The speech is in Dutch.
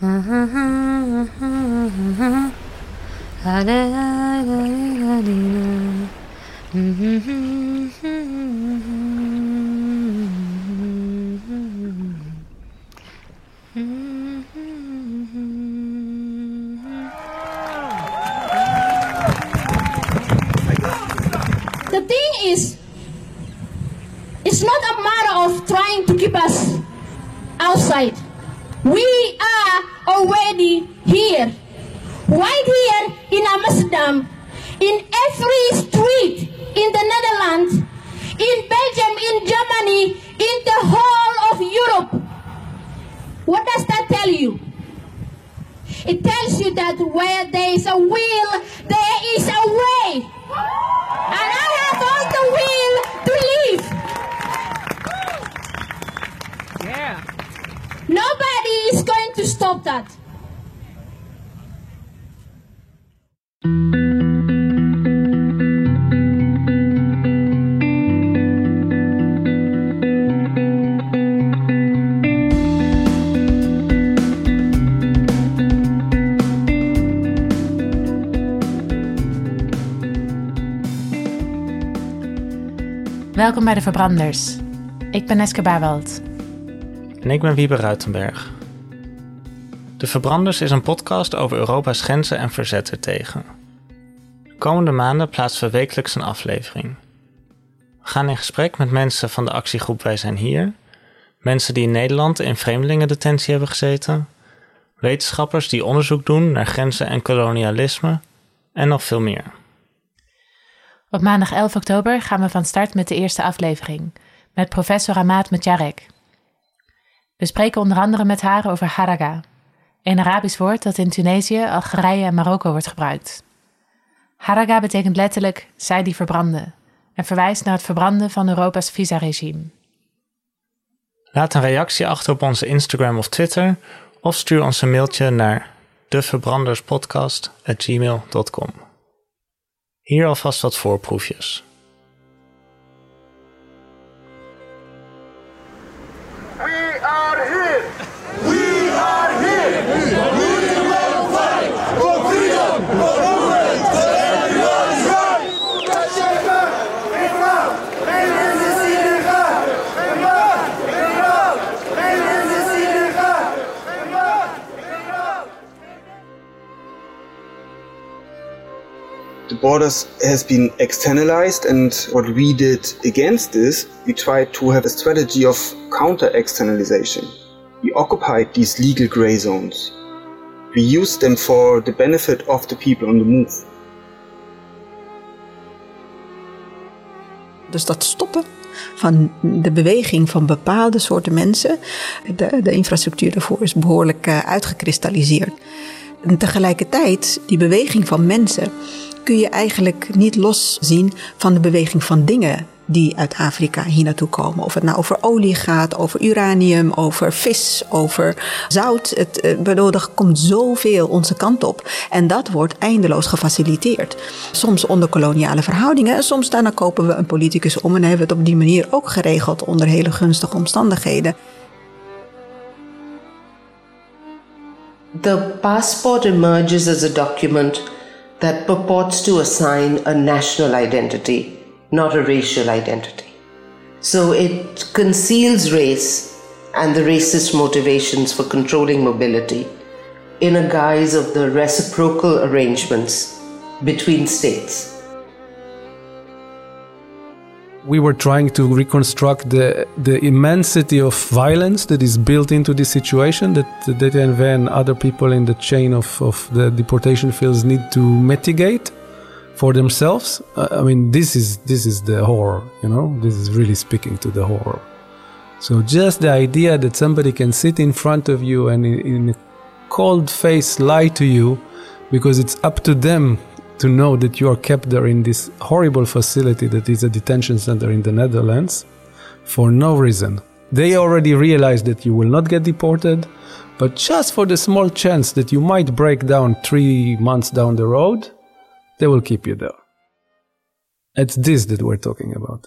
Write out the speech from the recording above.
The thing is, it's not a matter of trying to keep us outside. We are already here. Right here in Amsterdam, in every street in the Netherlands, in Belgium, in Germany, in the whole of Europe. What does that tell you? It tells you that where there is a will, Welkom bij de Verbranders. Ik ben Eske Barwald. En ik ben Wiebe Ruitenberg. De Verbranders is een podcast over Europa's grenzen en verzet ertegen. De komende maanden plaatsen we wekelijks een aflevering. We gaan in gesprek met mensen van de actiegroep Wij zijn hier, mensen die in Nederland in vreemdelingendetentie hebben gezeten, wetenschappers die onderzoek doen naar grenzen en kolonialisme en nog veel meer. Op maandag 11 oktober gaan we van start met de eerste aflevering met professor Ahmad Metjarek. We spreken onder andere met haar over haraga, een Arabisch woord dat in Tunesië, Algerije en Marokko wordt gebruikt. Haraga betekent letterlijk zij die verbranden en verwijst naar het verbranden van Europa's visaregime. Laat een reactie achter op onze Instagram of Twitter of stuur ons een mailtje naar deverbranderspodcast.gmail.com. Hier alvast wat voorproefjes. The borders has been externalized and what we did against this we tried to have a strategy of counter externalization. We occupied these legal gray zones. We used them for the benefit of the people on the move. Dus dat stoppen van de beweging van bepaalde soorten mensen, de, de infrastructuur daarvoor is behoorlijk eh, uitgekristalliseerd. En tegelijkertijd, die beweging van mensen kun je eigenlijk niet loszien van de beweging van dingen die uit Afrika hier naartoe komen. Of het nou over olie gaat, over uranium, over vis, over zout. Het, eh, er komt zoveel onze kant op. En dat wordt eindeloos gefaciliteerd. Soms onder koloniale verhoudingen. En soms daarna kopen we een politicus om en hebben we het op die manier ook geregeld onder hele gunstige omstandigheden. The passport emerges as a document that purports to assign a national identity, not a racial identity. So it conceals race and the racist motivations for controlling mobility in a guise of the reciprocal arrangements between states. We were trying to reconstruct the the immensity of violence that is built into this situation that DTNV and other people in the chain of, of the deportation fields need to mitigate for themselves. I mean, this is this is the horror. You know, this is really speaking to the horror. So just the idea that somebody can sit in front of you and in, in a cold face lie to you because it's up to them to know that you are kept there in this horrible facility that is a detention center in the Netherlands for no reason. They already realize that you will not get deported, but just for the small chance that you might break down three months down the road, they will keep you there. It's this that we're talking about.